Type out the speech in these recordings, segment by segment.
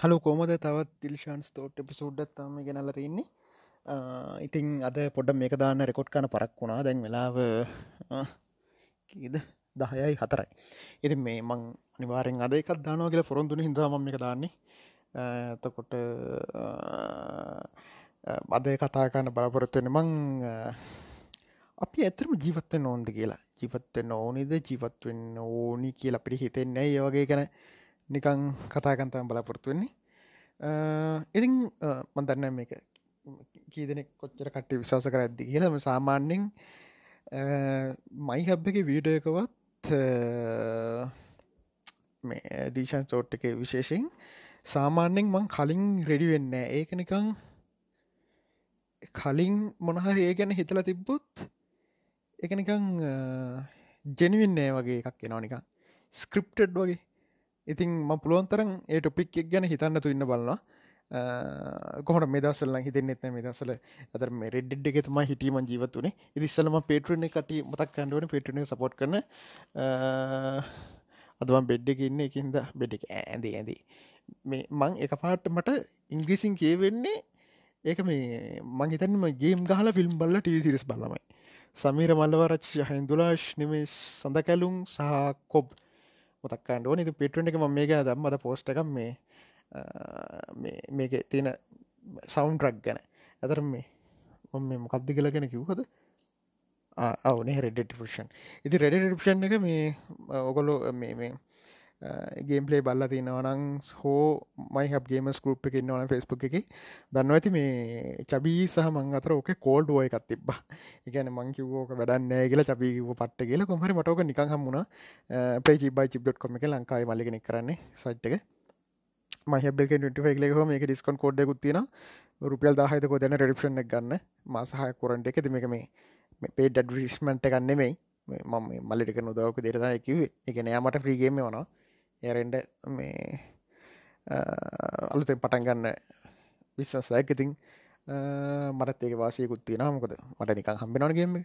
හලු කෝමද තවත් තිල්ෂාන් ස්තෝට් එපිසෝඩ්ඩත්තම ගෙනල්ල තින්නේ ඉතින් අද පොඩ මේක දාන්න රෙකොඩ් කන පරක් වුණා. දැන් වෙලාව කීද දහයයි හතරයි. ඉති මේ මං අනිවාරෙන් අද එකත් දානවා කියලා පොරොන්දුන හිදම එක දාන්නේ. එතකොට අදය කතාකාන්න බලාපොරොත්වවෙන මං අපි ඇතරම ජීවත්වෙන් ඕන්ද කියලා. ජීවත්වෙන් ඕනිද? ජීවත්වෙන්න ඕනි කියලා පිරි හිතෙන්නේ ඒ වගේ ගැන නිකං කතාකන්තම බලාපොරොත්තුවෙන්නේ ඉතින් මන්දන්න මේක කීදනෙ කොච්චර කට්ටි විශවාස කර ඇද්දි කියලම සාමාන්‍යෙන් මයි හබ්බක වීඩයකවත් මේ දීශන් සෝට් එක විශේෂෙන් සාමාන්‍යෙන් මං කලින් රෙඩි වෙන්න ඒක නිකං කලින් මොනහරි ඒ ගැන හිතල තිබ්බොත් එක නිකං ජෙනවින්නෑ වගේ එකක් එනවා නිකං ස්ක්‍රිප්ටඩ් වගේ. ඉතින් ම පුළුවන්තරන් ඒ ටොපික් එක් ගැන හිතන්නතු ඉන්න බලන්නවා කොහට මෙදසල හිතෙන්නෙත් මෙදසල අතර මේ රෙඩ්ඩ එක තම හිටීම ජීවත් වනේ. ඉදිස්සලම පේටරන කට මතක් කන්ඩුවන පේටන සපෝට් කරන අදවන් බෙඩ්ඩ ඉන්න. එකින්ද බෙඩ් එක ඇඳේ ඇදී මේ මං එක පාට මට ඉංග්‍රීසින් කියවෙන්නේ ඒක මේ මං හිතන්නම ගේම් ගහල ෆිල්ම් බල්ල ටීසිරිස් බලමයි සමීර මල්ලවරච් හැන්දුලාශ් නෙමේ සඳ කැලුම් සහ කොබ්. මොතක්කන්ඩ නිතු පිටුවට එක ම මේක දම්මද පෝස්්ට එකම් මේ මේක තියෙන සෞන්් රක් ගැන. ඇතර මේ මො මේ මොකක්දි කලගෙන කිව්හද අවනේ රෙඩ ටිපෂන් ඉති රෙඩ ටිපෂන් එක මේ ඔගොලෝ මේ මේ ගේම්පලේ බල්ල තිනවනං හෝ මයි හබ්ගේම ස්කරුප් එක ඉන්නවන ෆෙස්බුක් එක. දන්න ඇති මේ චබී සහ මං අතර ඕක කෝල්ඩ ෝය එකත් තිබ්බ. එකන මංකිවෝක වැඩන්නෑ කියලා චබීව පට්ට කියලා. කොහරි මටෝක නිකං හම්මුණ පේජිබයි චිබ්ඩොට් කොම එක ලංකායි මලිගෙනෙක් කරන්නේ සයිට් එක. මහබෙක ටෆෙක්ලෙ හම එක ඩිස්කොන් කෝඩ්ඩ කුත්තින රුපියල් දාහතක දැන රඩිපෂන් එක ගන්න. මාසාහය කොරන්ට එක. තිමක මේ පේ ඩඩිස්මන්ට ගන්නෙමයි මම මල්ලිටික නොදවක දෙරදා කිවේ එක නෑමට ්‍රීගේම වනවා යරෙන්ඩ මේ අලුතෙන් පටන් ගන්න විශ්වාසයක් ඉතින් මටත් ඒක වාසයකුත් තියෙන මොකද මට නිකං හම්බෙනනගේම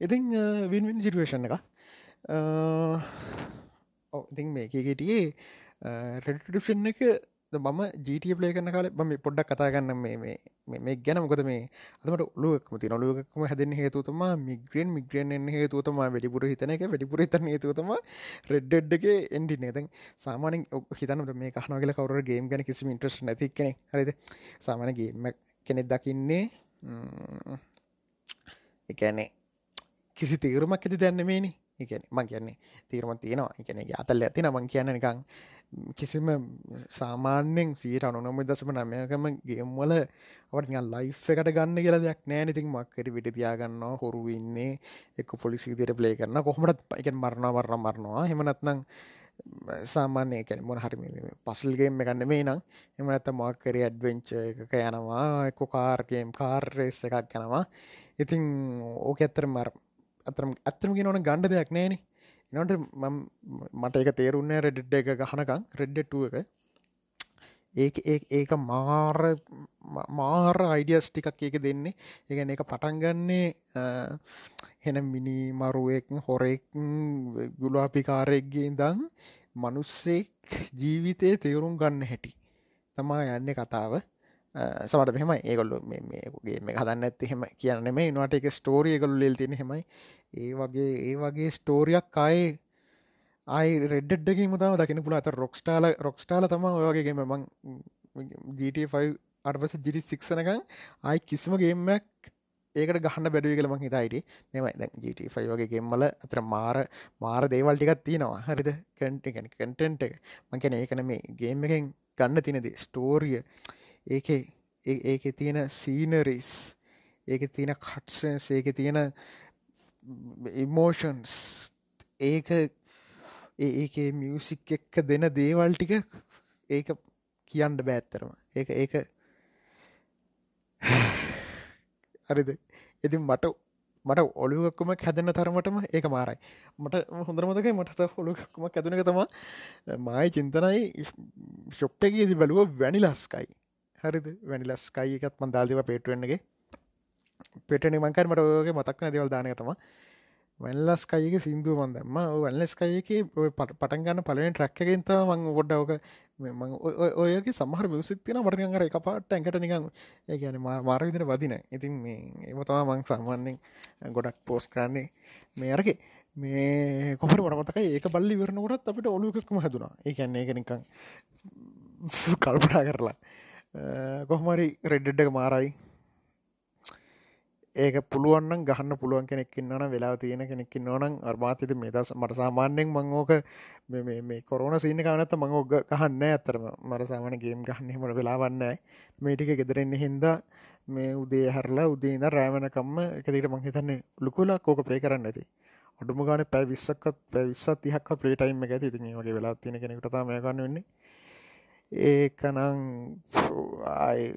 ඉතින් වින්වින් සිටුවේෂන් එක ඉතින් මේකගටියේ රෙඩිෂන් එක මම ජීටිය ප්ලේ කරන කාල ම පොඩ්ඩක් කතාගන්න මේ මේ ගැන මොකද මේ අදමට ඔලුවක්ම ති නොලුවක්ම හැදෙන හේතුතම මිග්‍රෙන් මිග්‍රෙන් එන්න හේතුතම වැඩිපුර හිතන එක. වැඩිපුර හිතන හේතුතම රෙඩ්ඩගේ එන්ඩි නේද සාමානෙන් හිතනට මේ කහනගල කවර ගේම් ගැන කිසි ඉන්ට්‍රස් නැති කෙනෙ හරිද සාමානගේම කෙනෙක් දකින්නේ එකනේ කිසි තීරුමක් ඇති දැන්නමේනි එකන මං කියන්නේ තීරම තියෙනවා. එකන අතල්ල ඇති නමං කියන්න නිකං කිසිම සාමාන්‍යෙන් සීට අනුනොම දසම නමයකම ගේම්වල වට ලයි් එකට ගන්න කියලා දෙයක් නෑ. ඉතින් මක්කට විට තියාගන්නවා හොරු ඉන්නේ එක් පොලිසි දිර ප්ලේ කරන්න කොහොමටත් එක මරණ වරණ මරණවා හෙමනත්නං සාමාන්‍ය කැන මොන හරි පසල්ගේම එකන්න මේ නම් එමනත මක්කරි ඇඩ්වෙන්ච එකක යනවා එක්ක කාර්ගේම් කාර්රේස් එකක් යනවා. ඉතින් ඕක ඇත්තර මර අතරම ඇත්තරම ගෙන ඕන ගණ්ඩ දෙයක් නෑනේ. එනට මට එක තේරුන්න රෙඩ්ඩ එක ගහනකං රෙඩ්ඩටුව එක. ඒක ඒක මාර මාර අයිඩියස් ටිකක් ඒක දෙන්නේ. ඒගැන එක පටන්ගන්නේ හෙන මිනි මරුවෙක් හොරෙක් ගුලාපිකාරෙක්ගේ දං මනුස්සෙක් ජීවිතය තේරුම් ගන්න හැටි. තමා යන්න කතාව. සමට මෙහම ඒගොල්ලු මේගේ මේ හදන්න ඇති හෙම කියන්න මේ නට එක ස්ටෝරිය ගොල්ු ලෙල් තින හෙමයි ඒ වගේ ඒ වගේ ස්ටෝරියක් අය අයි රෙඩ්ඩගේ මුතාව දකින පුළ අත රොක්ස්ටාල රොක්ස්ටාල තම ඔයගේම මං GT5 අටපස ජිරි සික්සනකං ආයි කිසිම ගේමක් ඒකට ගහන්න බැඩුව කළම හිතයිට මෙම GT5 වගේ ගෙම්මල අතර මාර මාර දේවල් ටිකත් තියෙනවා. හරිද? කටි කටෙන්ට් එක. මංකැන ඒකන මේ ගේම් එකෙන් ගන්න තිනද ස්ටෝරිය ඒක ඒක තියෙන සීනරිස් ඒක තියෙන කට්සන්ස් ඒක තියෙන ඉමෝෂන්ස් ඒක ඒක මියසික් එක්ක දෙන දේවල් ටික ඒක කියන්න බෑත්තරම ඒක ඒක හරිද? ඉතින් මට මට ඔලුවක්කුම හැදන්න තරමටම ඒක මාරයි. මට හොඳරමදක මට හොළුක්කුම ඇතුනක තම මයි චින්තනයි ශොප්පගේදි බැලුව වැනි ලස්කයි. හරිද? වැනි ලස්කයි එකත් මන් දාල්දිව පේටුවෙන්ගේ පෙටනි මංකර මට ඔයගේ මතක්න දෙවල් දානක තම වැල්ලස්කයික සිින්දුව මන්දම වැල්ලස්කයික පටන් ගන්න පලෙන් ට්‍රක්කගෙන්ත මං ගොඩ්ඩවක ඔයගේ සමහර මියසික් තින මටකර එක පාට ඇකට නිකං ඒ ගැන මාර විදින වදින. ඉතින් මේ ඒවතවා මං සම්වන්නෙන් ගොඩක් පෝස් කරන්නේ. මේ අරගේ මේ කොහට මටමතක ඒක බල්ලි වරනකොටත් අපිට ඔලුකක්ම හැදුනා. ඒ කියන්නේ එක නිකං කල්පනා කරලා. කොහමරි රෙඩ්ඩක් මාරයි. ඒක පුළුවන්න ගහන්න පුළුවන් කෙනෙක්කින්න වෙලා තියෙන කෙනෙක්කින්න ඕනන් අර්මාතති මේ දස් මට සාමාන්‍යෙන් මංෝක මේ කොරන සිීන කානත මං ඔග කහන්න ඇතරම මර සාමන ගේම් ගහන්නීමට වෙලාවන්න මේටික ගෙදරෙන්නේ හින්දා මේ උදේ හරලා උදේද රෑමනකම්ම එකදිට මංහිතන්නේ ලුකුලා කෝක ප්‍රේ කරන්න ඇති. ඔඩුම ගන පැ විස්සක්ත් පැවිස්සත් තිහක් ප්‍රේටයිම් එක ඇති. තිගේ වගේ වෙලා තියෙන කෙනෙකුට මේ ගන්න වෙන්නේ. ඒකනං ආයි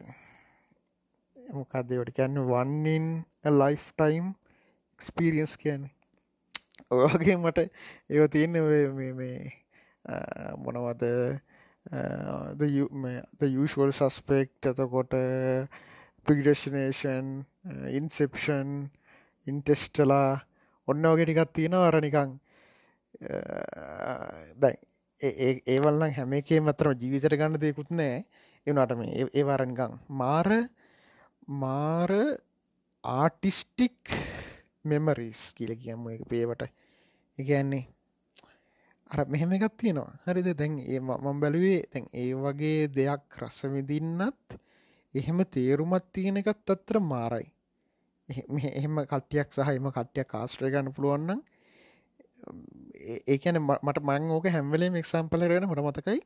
මොකක්දවට කියන්න වන්නින් ලයිෆ්ටයිම් එක්ස්පීරියන්ස් කියන්නේ. ඔයගේ මට ඒව තියන්න මේ මොනවද the usual suspect එතකොට ප්‍රිඩේෂනේෂන් ඉන්සෙප්ෂන් ඉන්ටෙස්ටලා ඔන්න වගේ ටිකත් තියෙන අරනිකං දැයි ඒවල්නම් හැම එකේ මතරම ජීවිතර ගන්න දෙකුත් නෑ එවනට මේ ඒවාරනිකං මාර මාර ආටිස්ටික් මෙමරිස් කියල කියම්ම එක පේවට එකන්නේ අර මෙහෙම එකත් තියෙනවා. හරිද? දැන් ඒ මම් බැලුවේ තැන් ඒ වගේ දෙයක් රස්සවිදින්නත් එහෙම තේරුමත් තියෙන එකත් අත්තර මාරයි. එහෙම කට්ටියක් සහ එම කට්ටියක් කාස්ට්‍රය ගන්න පුළුවන්න්න ඒකන මට මං ඕක හැම්වලේ එක්සම්පලරෙන මට මතකයි.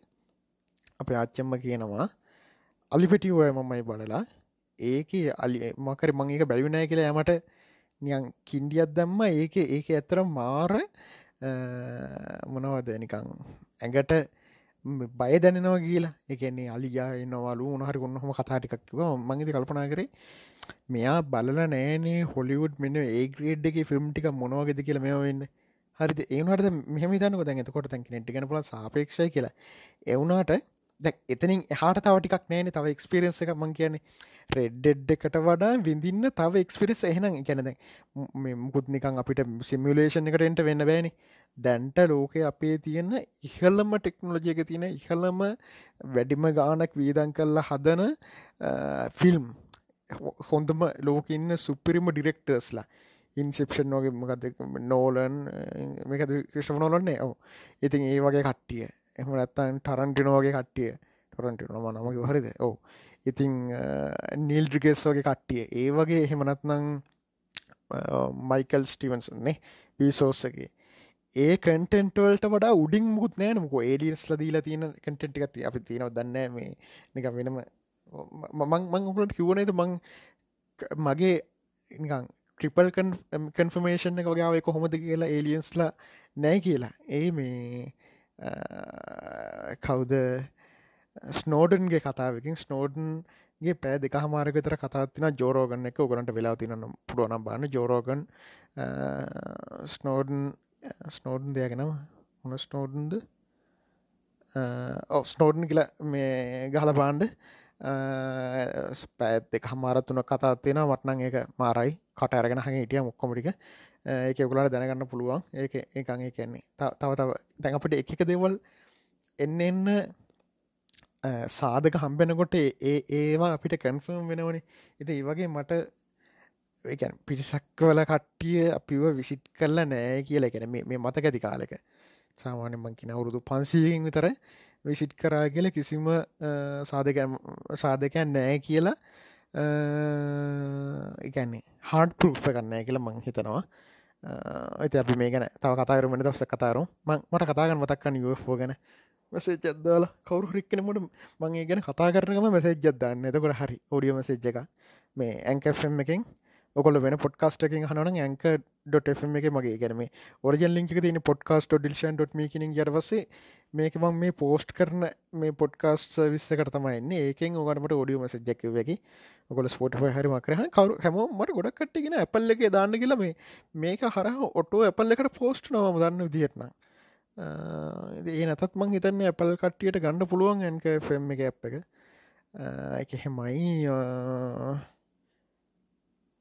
අප ආච්චම්ම කියනවා අලිපෙටියෝය මමයි බලලා. ඒක අලි මකර මං එක බැලිවිනය කියලා යමට නියන් කින්ඩියත් දම්ම. ඒක ඒක ඇතර මාර මොනවද නිකං ඇඟට බය දැනෙනවා කියලා. එකන්නේ අලියා එන්නවාලු උනහරි ඔන්නහම කතාටිකක්ව මංගේති කල්පනා කරේ මෙයා බලල නෑනේ හොලිවුඩ් මෙන්න ඒග්‍රේඩ් එක ෆිල්ම් ටික මොනවගෙද කියලා මෙ වෙන්න. හරි ඒනට මෙහම තනක දැන් එතකොට තැන් නෙට් ගන පුල සාපේක්ෂය කියලා. එවුනාට දැ එතනින් එහට තවටිකක් නෑන තව එක්ස්පිරෙන්ස එක මං කියන්නේ. රෙඩ්ඩෙඩ් එකට වඩා විඳින්න තව එක්ස්පිරිස් එහෙනම්. ගැනද මුකුත් නිකං අපිට සිමිලේෂන් එකටෙන්ට වෙන්න බෑනි. දැන්ට ලෝක අපේ තියෙන ඉහල්ලම ටෙක්නොලජයක තියෙන ඉහළම වැඩිම ගානක් වීදන් කල්ලා හදන ෆිල්ම් හොඳම ලෝකඉන්න සුපිරිම ඩිරෙක්ටර්ස්ලා ඉන්සෙප්ෂන් වගේ මොකද නෝලන් මේකද ක්‍රෂ නෝලන්නේ ඕ ඉතින් ඒ වගේ කට්ටිය. එහම නැත්තන් ටරන්ටිනෝගේ කට්ටිය. ටොරන්ටිනොම නමක හරිද? ඕ ඉතිං නීල්ඩ්‍රිගෙස් වගේ කට්ටිය. ඒ වගේ එහෙමනත්නං මයිකල් ස්ටිවන්සන්නේ වීසෝස්සගේ ඒ කටෙන්ටවල්ට වඩා උඩින් මුත් නෑනමක ඒඩියස් ලදීල තියෙන කටෙන්ට් එකති අපි තියෙනව දන්න මේ. නික වෙනම මං මං ඔකුලට කිවනේද මං මගේ නිකං ට්‍රිපල් කන්ෆර්මේෂන් එක වගේාව කොහොමද කියලා ඒලියන්ස්ලා නෑ කියලා. ඒ මේ කවුද? ස්නෝඩන්ගේ කතාවකින් ස්නෝඩන්ගේ පෑ දෙක හමාරකතර කතාත්තින ජෝරෝගන්න එක ඔගලන්ට වෙලා තිනන්න පුරුවනම් බාන්න ජෝරෝගන් ස්නෝඩන් ස්නෝඩන් දෙයගෙනම මොන ස්නෝඩන්ද? ස්නෝඩන් කියල මේ ගහල බාන්්ඩ ස්පෑත් දෙක හමාරත්තුන කතාත්තියෙන වටනං එක මාරයි. කට අරගෙන හඟ හිටිය. මොක්කොමටික ඒක ගුලට දැනගන්න පුළුවන්. ඒක එකන් ඒ කියන්නේ. තව තව දැන් අපට එකක දෙවල් එන්න එන්න සාධක හම්බෙනකොට ඒ ඒවා අපිට කැන්ෆර්ම් වෙනවනේ. එති ඒ වගේ මට ඒකැන් පිරිසක්වල කට්ටිය අපිව විසිට් කරලා නෑ කියලා. එකැන මේ මතක ඇති කාලෙක. සාමාන්‍ය මංකින අවුරුදු පන්සීෙන් විතර විසිට් කරා කියල කිසිම සාධක සාධකයන් නෑ කියලා එකන්නේ හාඩ පෘෆ කරන්නෑ කියලා මං හිතනවා. ඇති අපි මේ ගැන තව කතාරමට දවස කතාරු මට කතාගන්න මතක්කන්න යෝ ගැන. මසේජද්දාල කවරු රික්කනමට මගේ ගැන කතා කරනම මැසේජ්ජදන්න එතකොට හරි ඔඩියෝ මසේජ් එක මේ ඇන්කම් එකෙන් ඔකොල වෙන පොඩ්කාස්ටකින් හනන ඇක ඩොටම් එක මගේ. ගැනම ඔරජල් ලින්ක තින පොඩ්කාස්ට ඩිල්ෂන් ඩොට් මේකින යටවසේ මේක මං මේ පෝස්ට් කරන මේ පොඩ්කාස්ට විස්සකට තමයින්නේ ඒකෙන් ඕගනට ෝඩියෝ මසජැකවකි ඔකොල ස්පොට හරි මකරහ කවරු හැමෝමට ගොඩක් කට්ටිගෙන ඇපල්ල එක දාන්න කියල මේ මේක හර ඔටෝ ඇපල්ල එකට පෝස්ට් නවම දන්න විදිහටන ඒ නතත් මං හිතන්නේ ඇපල් කට්ටියට ගන්න පුළුවන් ඇන්ක ෆෙම් එක ඇප් එක. එක හෙමයි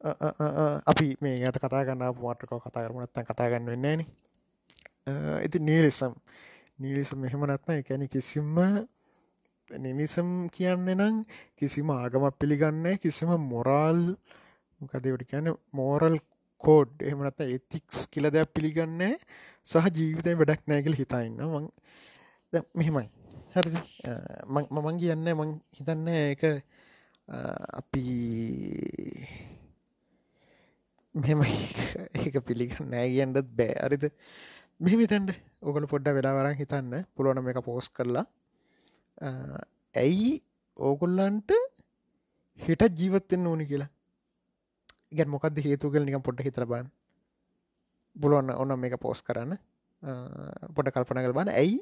අපි මේ ඇත කතා ගන්න පුමටකව කතා කරමනත්තන් කතා ගන්න වෙන්නේ න ඉති නීලෙසම් නීලෙසම් මෙහෙම නත්න එකැනි කිසිම්ම නිනිසම් කියන්නේ නම් කිසිම ආගමක් පිළිගන්න කිසිම මොරාල් මොකදවට කියන මෝරල් කෝඩ් එහමනත එතික්ස් කියල දෙයක් පිළිගන්නේ සහ ජීවිතය වැඩක් නෑගල හිතයින්න මං මෙහෙමයි. හරි මමන් කියන්න මං හිතන්න එක අපි මෙම ඒක පිළිගන්න නෑ කියන්නත් බෑ. අරිද මෙහිමිතැන්ට ඔගල පොඩ්ඩ වෙලාවරන් හිතන්න. පුළුවන එක පෝස් කරලා. ඇයි ඕගොල්ලන්ට හිට ජීවත්තෙන් ඕනි කියලා? ඉගැන් මොකක්ද හේතුකල් නික පොඩ්ඩ හිතර බාන් බුලුවන්න ඔන්න මේක පෝස් කරන්න. පොඩ කල්පනගල් බන්න ඇයි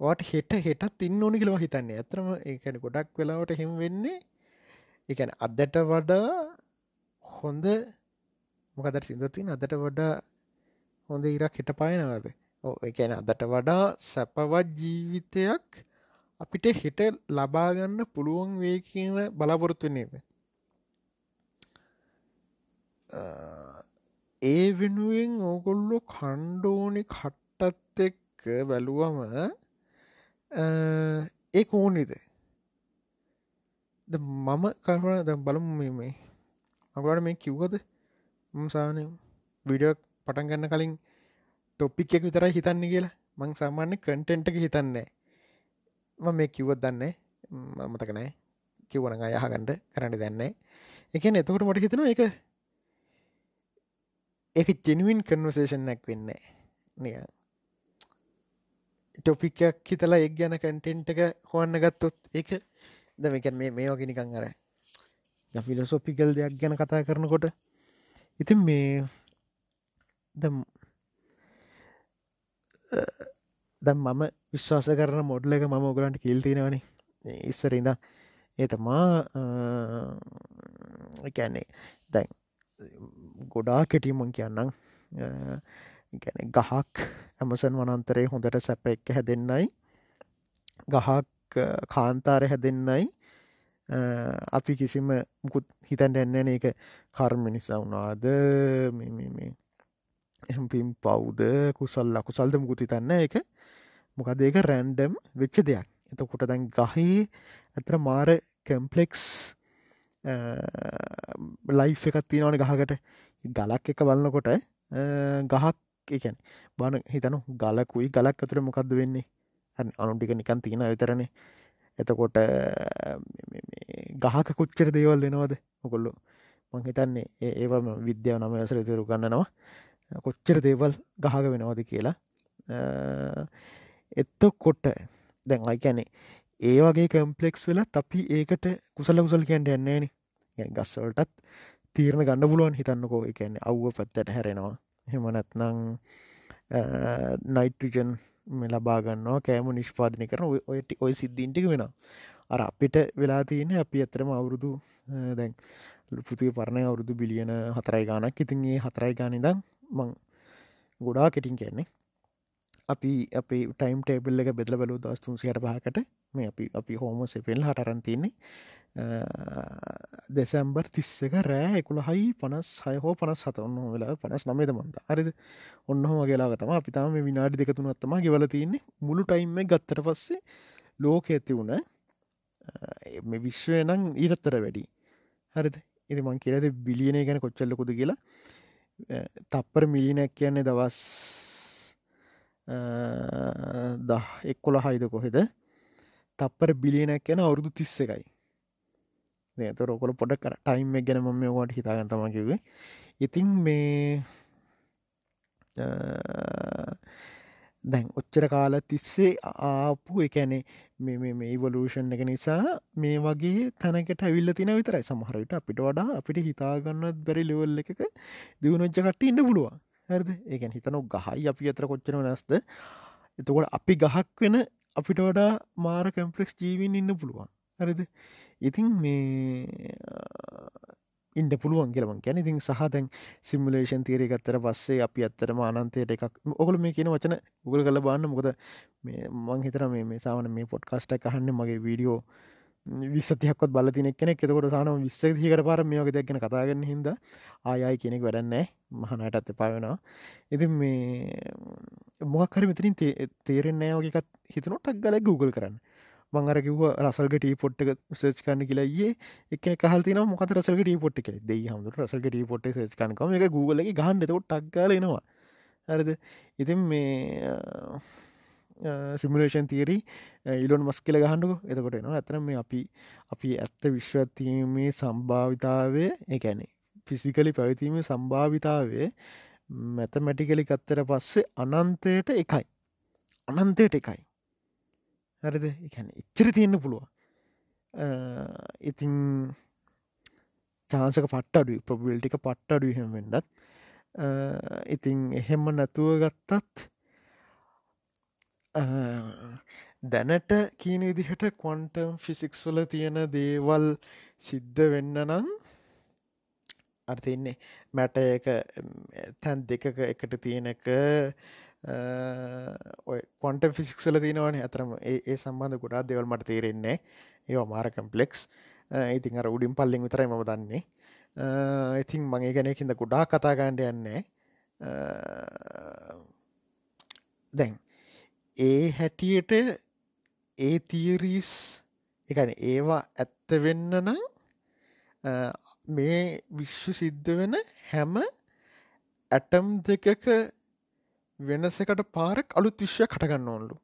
වාට හෙට හෙට තින්න ඕනි කියලව හිතන්නේ? ඇතරම ඒකැන ගොඩක් වෙලාවට හෙම වෙන්නේ. එකැන අදට වඩා හොඳ මොකදර සිදුවතින් අදට වඩා හොඳ ඉරක් හිට පායනවාද? ඕ එකැන අදට වඩා සැපවත් ජීවිතයක් අපිට හෙට ලබාගන්න පුළුවන් වේ කියන බලාපොරොත්තු නේද? ඒ වෙනුවෙන් ඕගොල්ලො කණ්ඩෝනි කට්ටත් එක්ක බැලුවම ඒ ඕනිද? මම කරුණ ද බලමු මේ මගලට මේ කිව්වද? මසාන විඩියක් පටන් ගන්න කලින් ටොපික් එක විතරයි හිතන්නේ කියලා. මං සාමාන්‍ය කටෙන්ට් එක හිතන්නේ ම මේ කිව්වත් දන්නේ මතකනෑ කිව්වන යහගණ්ඩ කරන්න දැන්නේ එකන එතකොට මට හිතනවා එක එක ජෙනුවන් කන්වසේෂන්නක් වෙන්නේ නිය ටොපිකයක් හිතලා එක් ගැන කැන්ටෙන්ට් එක හොන්න ගත්තොත් එක දමකැන් මේ මේ වගේ නිකං අර ෆිලසොපිකල් දෙයක් ගැන කතා කරනකොට ඉතින් මේ දම් දැම් මම විශ්වාස කරන මොඩ්ල එක මම ඔගලන්ට කිල්තිනවනි ඉස්සරඉද ඒතමා කැන්නේ දැන් ගොඩා කෙටියමන් කියන්නම් ගැන ගහක් ඇමසන් වනන්තරේ හොඳට සැප එක්ක හැදෙන්නයි ගහක් කාන්තාරය හැදෙන්නයි අපි කිසිම මුකුත් හිතන්ට එන්නන එක කර්ම නිසා වුණාද? මේ එම්පිම් පවුද? කුසල් අකුසල්ද මුකුති තන්න එක මොකද ඒක රැන්ඩම් වෙච්ච දෙයක්. එතකොට දැන් ගහේ ඇතර මාර කම්පලෙක්ස් ලයි් එකත් තියෙනවන ගහකට. ගලක් එක බලන්නකොට ගහක් එකැන් බන හිතනු ගලකුයි. ගලක් අතුර මොකක්ද වෙන්නේ? අනුටික නිකන් තියෙන විතරනේ. එතකොට ගහක කුච්චර දේවල් වෙනවාද? ඔකොල්ලු මං හිතන්නේ ඒවම විද්‍යාව නම ඇසර තුරු ගන්නනවා. කොච්චර දේවල් ගහක වෙනවාද කියලා. එත්ත කොට දැන් අයිකැනේ ඒ වගේ කම්පලෙක්ස් වෙලා අපි ඒකට කුසල කුසල් කියන්ට යන්නේන ගස්සවලටත් තීරණ ගන්න පුළුවන් හිතන්නකෝ. එකන්නේ අව්ව පත්තට හැරෙනවා. හෙමනැත්නං නයිටජන් මේ ලබාගන්නවා කෑම නිෂ්පාදනය කරන ඔයට ඔය සිද්ධීන්ටික වෙන අර අපිට වෙලා තියෙන අපි ඇතරම අවුරුදු දැන් පුතිය පරණය අවුරුදු බිලියන හතරයි ගානක් ඉතින්ගේ හතරයි ගානිදම් මං ගොඩා කෙටින් කියන්නේ අපි අපි ටයිම් ටේබල් එක බෙදල බලු දස්තුන් සියට පහකට මේ අපි අපි හෝම සෙපෙල් හටරන්තින්නේ දෙසැම්බර් තිස්සක රෑ එකුළ හයි පනස් හය හෝ පනස් හත ඔන්න වෙලා පනස් නමේද මන්ද අරිද ඔන්න හෝ ගේලා තම අපිතාම විනාඩි දෙකතුනත්තම ගෙවල තින්නේ මුළු ටයිම්ම ගත්තට පස්සේ ලෝක ඇති වුණ මේ විශ්වය නම් ඊරත්තර වැඩි හරිද ඉති මං කියලද බිලියනය ගැන කොච්චල්ලකුද කියලා තප්පර මිලිනැක් කියන්නේ දවස් දහ එක්කොළ හයිද කොහෙද තප්පර බිලියනක් යන අවුරුදු තිස්ස එකයි තොර ඔකොල පොඩ කර ටයිම් ගැන මම වාට හිතාගන්න තමකිවේ ඉතින් මේ දැන් ඔච්චර කාල තිස්සේ ආපු එකැනේ මේ ඉවලූෂන් එක නිසා මේ වගේ තැනකට ඇවිල්ල තින විතරයි. සමහරවිට අපිට වඩා අපිට හිතාගන්නත් බැරි ලෙවල් එකක දියුණොච්ච කට ඉන්න පුළුවන්. හැරද? ඒකැන් හිතනො ගහයි අපි අතර කොච්චන නැස්ද එතකොට අපි ගහක් වෙන අපිට වඩා මාර කැම්පලෙක්ස් ජීවින් ඉන්න පුළුවන්. හරිද? ඉතින් මේ ඉන්ඩ පුළුවන් කියලම ගැන ඉතින් සහතැන් සිම්මලේෂන් තීරය ගත්තර පස්සේ අපි අත්තරම අනන්තයට එකක් ඔකල මේ කියන වචන උගල කල බාන්න මොකද මේ මං හිතර මේ සාමන මේ පොඩ්කාස්ට අහන්න මගේ වීඩියෝ විස්සතියක්කොත් බල තිනෙක් කෙනෙක් එතකොට සානම විස්සදිකට පාර මේ වගේ දැක්ගෙන කතාගන්න හිද ආයයි කෙනෙක් වැඩන්නෑ මහනයටත් එපාවෙනවා ඉතින් මේ මොක්හරි මෙතරින් තේරෙන්නෑ වගේකත් හිතනොටක් ගල Google කරන්න. මංගර කිව රසල්ග ටී පොට්ක සේච් කන්න කියලායේ එක කහල්තින මොක රසල්ග ටී පොට් එක? දෙ හම රසල්ග ටී පොට් සේච් කනකම එක ගූලගේ ගහන්ඩතක ටක්ගලනවා හරිද? ඉතින් මේ සිමලේෂන් තීරී ඉලොන් මස් කියල ගහන්ඩු එතකොට එනවා. ඇතන මේ අපි අපි ඇත්ත විශ්වත්තිීමේ සම්භාවිතාවය එකැනේ ෆිසිකලි පැවතීමේ සම්භාවිතාවේ මැතමැටිකලි කත්තර පස්සේ අනන්තයට එකයි. අනන්තයට එකයි. හරිද? එකැන එච්චර තියෙන්න්න පුළුව ඉතින් චාන්සක පට්ට අඩු ප්‍රබිල්ටික පට්ට අඩු හෙමෙන්ඩත් ඉතින් එහෙම නැතුව ගත්තත් දැනට කීන විදිහට කොන්ටම් ෆිසික්ස් වල තියෙන දේවල් සිද්ධ වෙන්න නම් අර්තින්නේ මැට එක තැන් දෙකක එකට තියෙන එක ඔය කොන්ට ෆිසික්සල තිනවන ඇතරම ඒ සම්බන්ධ ගොඩා දෙවල් මට තේරෙන්නේ ඒ මාර කම්පලෙක්ස් ඉතින් අර උඩින් පල්ලින් විතරයි ම දන්නේ. ඉතින් මගේ ගැනකින්ද ගොඩා කතා ගණ්ඩ යන්නේ. දැන් ඒ හැටියට ඒ තීරීස් එකන ඒවා ඇත්ත වෙන්න නම් මේ විශ්ව සිද්ධ වෙන හැම ඇටම් දෙකක වෙනසකට පාරක් අලුත් විශ්වයක් කටගන්න ඕන්ලු.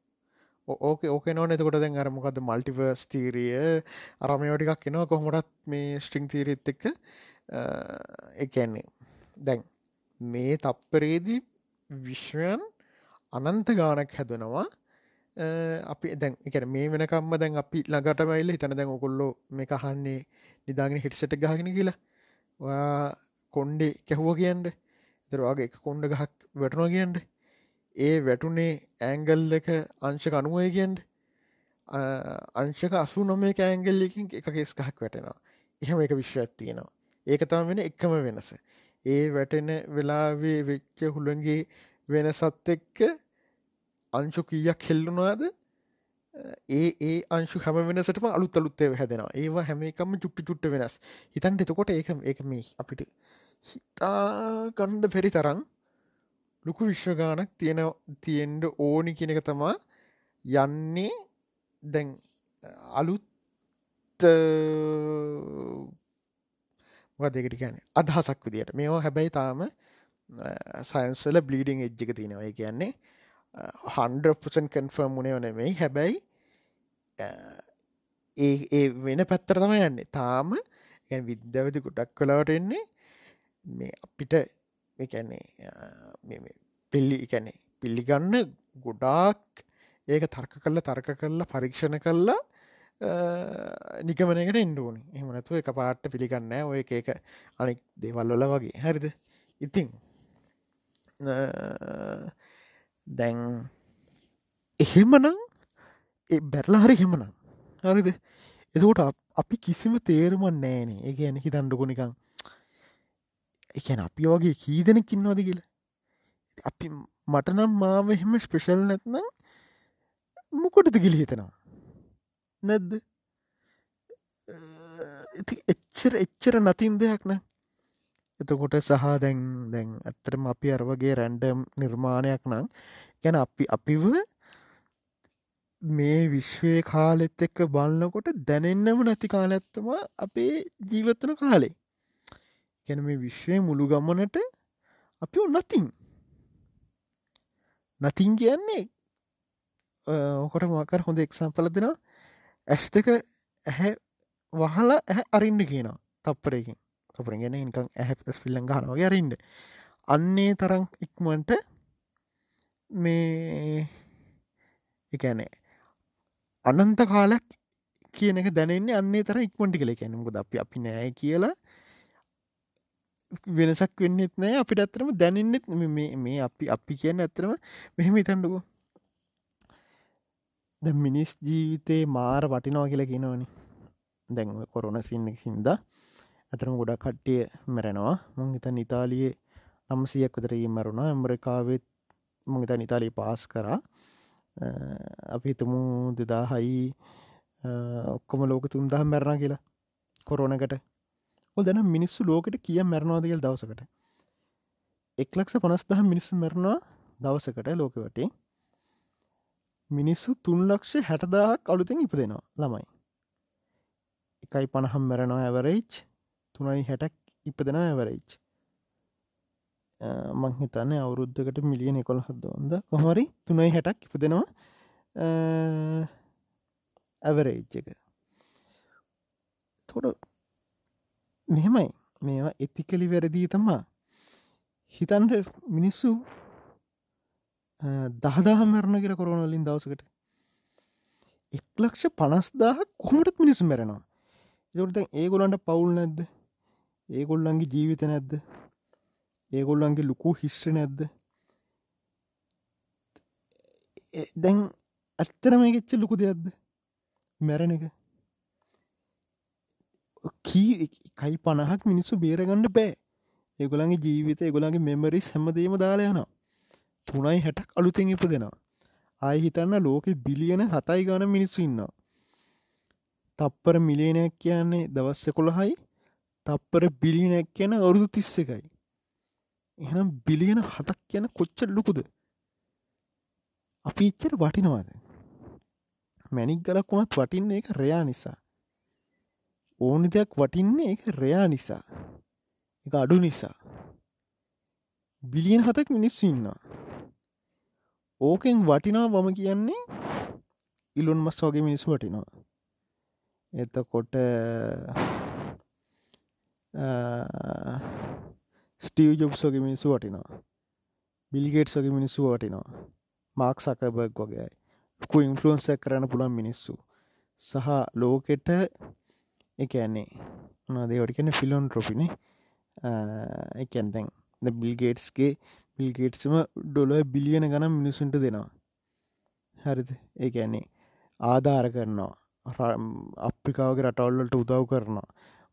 ඕක ඕක නොන එතකොට දැන් අරමකද මල්ටිවර්ස් තීරිය අරමයෝටිකක් එනවා කොහොමටත් මේ ස්ට්‍රිං තීරීත් එක්ක. එකන්නේ දැන් මේ තප්පරේදී විශ්වයන් අනන්ත ගානක් හැදෙනවා. අපි දැන් එක මේ වෙනකම්ම දැන් අපි ළඟට මයිල්ල හිතන දැන් ඔකොල්ලෝ මේ කහන්නේ නිදාගෙන හිටසට ගහගෙන කියලා. කොන්්ඩේ කැහුව කියන්ට දරවාගේ එක කොන්්ඩ ගහක් වැටනවා කියන්ට ඒ වැටුනේ ඇංගල් එක අංශක අනුවය කියන්ට අංශක අසු නොමේ ඇංගල්ලකින් එක කෙස් කහක් වැටෙනවා. එහෙම එක විශ්වත් තියෙනවා. ඒක තම වෙන එකම වෙනස. ඒ වැටෙන වෙලාවේ වෙච්ච හුළන්ගේ වෙනසත් එක්ක අංශු කීයක් හෙල්ලුනාද ඒ ඒ අංශු හැම වෙනසටම අලුත් අලුත්තේ හැදෙනවා. ඒවා හැම එකම චුට්ටි චුට්ට වෙනස්. හිතන්ට එතකොට ඒක එක මේ අපිට හිතා ගණ්ඩ පෙරි තරම් ලොකු විශ්වගානක් තියෙන තියෙන්ඩ ඕනි කෙනක තමා යන්නේ. දැන් අලුත් දෙකට කියන අදහසක් විදිට මේවා හැබැයි තාම සයින්ස්වල බ්ලීඩිං එජ්ජික තියෙනවා. කියන්නේ හන්ඩපසන් කන්ෆර්ම් මුණේ වනෙමයි හැබැයි ඒ ඒ වෙන පැත්තර තම යන්නේ. තාම විද්‍යවති ගොඩක් කලාවට එන්නේ මේ අපිට එකන්නේ පිල්ලි එකැනෙ පිල්ලිගන්න ගොඩාක් ඒක තර්ක කල්ල තර්ක කරලා පරීක්ෂණ කල්ලා නිගමනකට එන්ඩුවනි එහමනතු එක පාට්ට පිළිගන්න ඔය එක අනෙක් දේවල්ලොල වගේ. හරිද? ඉතිං දැන් එහෙමනං බැරලා හරි හෙමනම් හරිද? එතකොට අපි කිසිම තේරමන් නෑනේ ඒ ඇන හිතන්ඩුකො නිකං එකන අපි වගේ කී දෙනෙකින්නවාද කියලා? අපි මටනම් මාව එහෙම ස්පෙෂල් නැත්නම් මොකොටද ගිලි හිතනවා? නැද්ද? එච්චර එච්චර නතින් දෙයක් නෑ. එතකොට සහ දැන් දැන් ඇත්තරම අපි අරවගේ රැන්ඩම් නිර්මාණයක් නම් ගැන අපි අපිව මේ විශ්වය කාලෙත් එක්ක බලන්නකොට දැනෙන්නම නැති කාලඇත්තම අපේ ජීවත්තන කාලේ. ගැන මේ විශ්වය මුළු ගමනට අපි නතින් නතින් කියන්නේ. ඕකට මකර හොඳ එක්සම්පල දෙෙනවා. ඇස් දෙක ඇහැ වහලා ඇහ අරින්න කියනවා. තප්පරයකින් තපර ගෙන නිකං ඇහැ පිල්ලං ගනවගේ අරින්ඩ අන්නේ තරං ඉක්මන්ට මේ එකැනේ අනන්ත කාලක් කියන එක දැනන්නේ අන්නේ තර ඉක්මටි කළ කැනමුද අපි අපි නෑ කියලා වෙනසක් වෙන්නෙත් නෑ. අපිට ඇත්තරම දැනන්නෙත් මේ අපි අපි කියන්න ඇත්තරම මෙහෙම ඉතන්ඩකෝ ද මිනිස් ජීවිතේ මාර වටිනවා කියලා කියනවනි. දැන් කොරුණ සින්න හින්ද ඇතරම ගොඩක් කට්ටිය මැරෙනවා. මං හිතන් ඉතාලියේ නම්සියක් විතර මරුණා. ඇම්රිකාවෙත් මංහිතන් ඉතාලී පාස් කරා. අපි හිතමු දෙදා හයි ඔක්කොම ලෝක තුන්දහ මැරණ කියලා කොරෝනකට ඔ දැන මිනිස්සු ලෝකට කිය මැරණවාදකල් දවසකට. එක්ලක්ෂ පනස්දහ මිනිස්සු මැරණවා දවසකට ලෝකවටේ මිනිස්සු තුන්ලක්ෂ හැටදාහක් අලුතින් ඉපදෙනවා ළමයි. එකයි පණහම් මැරෙනවා ඇවරේච් තුනයි හැටක් ඉපදෙන ඇවරේච් මංහිතන්න අවුරුද්ධකට මිලියන එකොළ හදෝන්ද කොහමරි තුනයි හැටක් ඉපදෙනවා ඇවරේජ් එක. තොඩ මෙහෙමයි. මේවා එතිකලි වැරදිී තමා. හිතන්ට මිනිස්සු දහදාහ මැරණ කියල කොරනලින් දවසකට. එක්ලක්ෂ පනස්දාහ කොමටත් මිනිසු මැරෙනවා. එතට ඒගොලන්ට පවුල් නැද්ද? ඒගොල්ලන්ගේ ජීවිත නැද්ද? ඒගොල්ලන්ගේ ලොකු හිස්ට්‍ර නැද්ද? දැන් ඇත්තරම ගෙච්ච ලොකු දෙයක්ද? මැරණ එක. කී කයි පණහක් මිනිස්සු බේරගන්න බෑ. ඒගොලන්ගේ ජීවිත ඒගොලන්ගේ මෙමරිස් හැමදීම දාලා යනවා. තුනයි හැටක් අලුතෙන් ඉප දෙෙනවා ආය හිතන්න ලෝකෙ බිලියන හතයි ගන මිනිස්සු ඉන්නවා. තප්පර මිලියනයක් කියන්නේ දවස්ස කොළහයි තප්පර බිලියනයක් කියන අවුරුදු තිස්ස එකයි එහනම් බිලියන හතක් කියන කොච්ච ලොකුද? අපි ඉච්චර වටිනවාද? මැනික් ගලක් වුණත් වටින්නේ එක රයා නිසා. ඕනි දෙයක් වටින්නේ එක රයා නිසා. එක අඩු නිසා. බිලියන් හතක් මිනිස්සු ඉන්නවා. ඕකෙන් වටිනා වම කියන්නේ ඉලුන් මස් වගේ මිනිස්සු වටිනවා. එතකොට ස්ටීව් ජොබ්ස් වගේ මිනිස්සු වටිනවා. බිල්ගේට්ස් වගේ මිනිස්සු වටිනවා. මාක් සකබර්ග් වගේ ලොකු ඉන්ෆලුවන්සක් කරන්න පුළන් මිනිස්සු. සහ ලෝකෙට එකන්නේ නදේ ොටිකන ෆිලොන් ට්‍රොපින එකැන්තැන් බිල්ගේට්ස්ගේ බිල්ගේට්සම ඩොල බිලියන ගනම් මිනිසුන්ට දෙනවා. හරිද? ඒඇන්නේ ආධාර කරනවා. අප්‍රිකාවගේ රටවල්ලට උදව් කරනවා.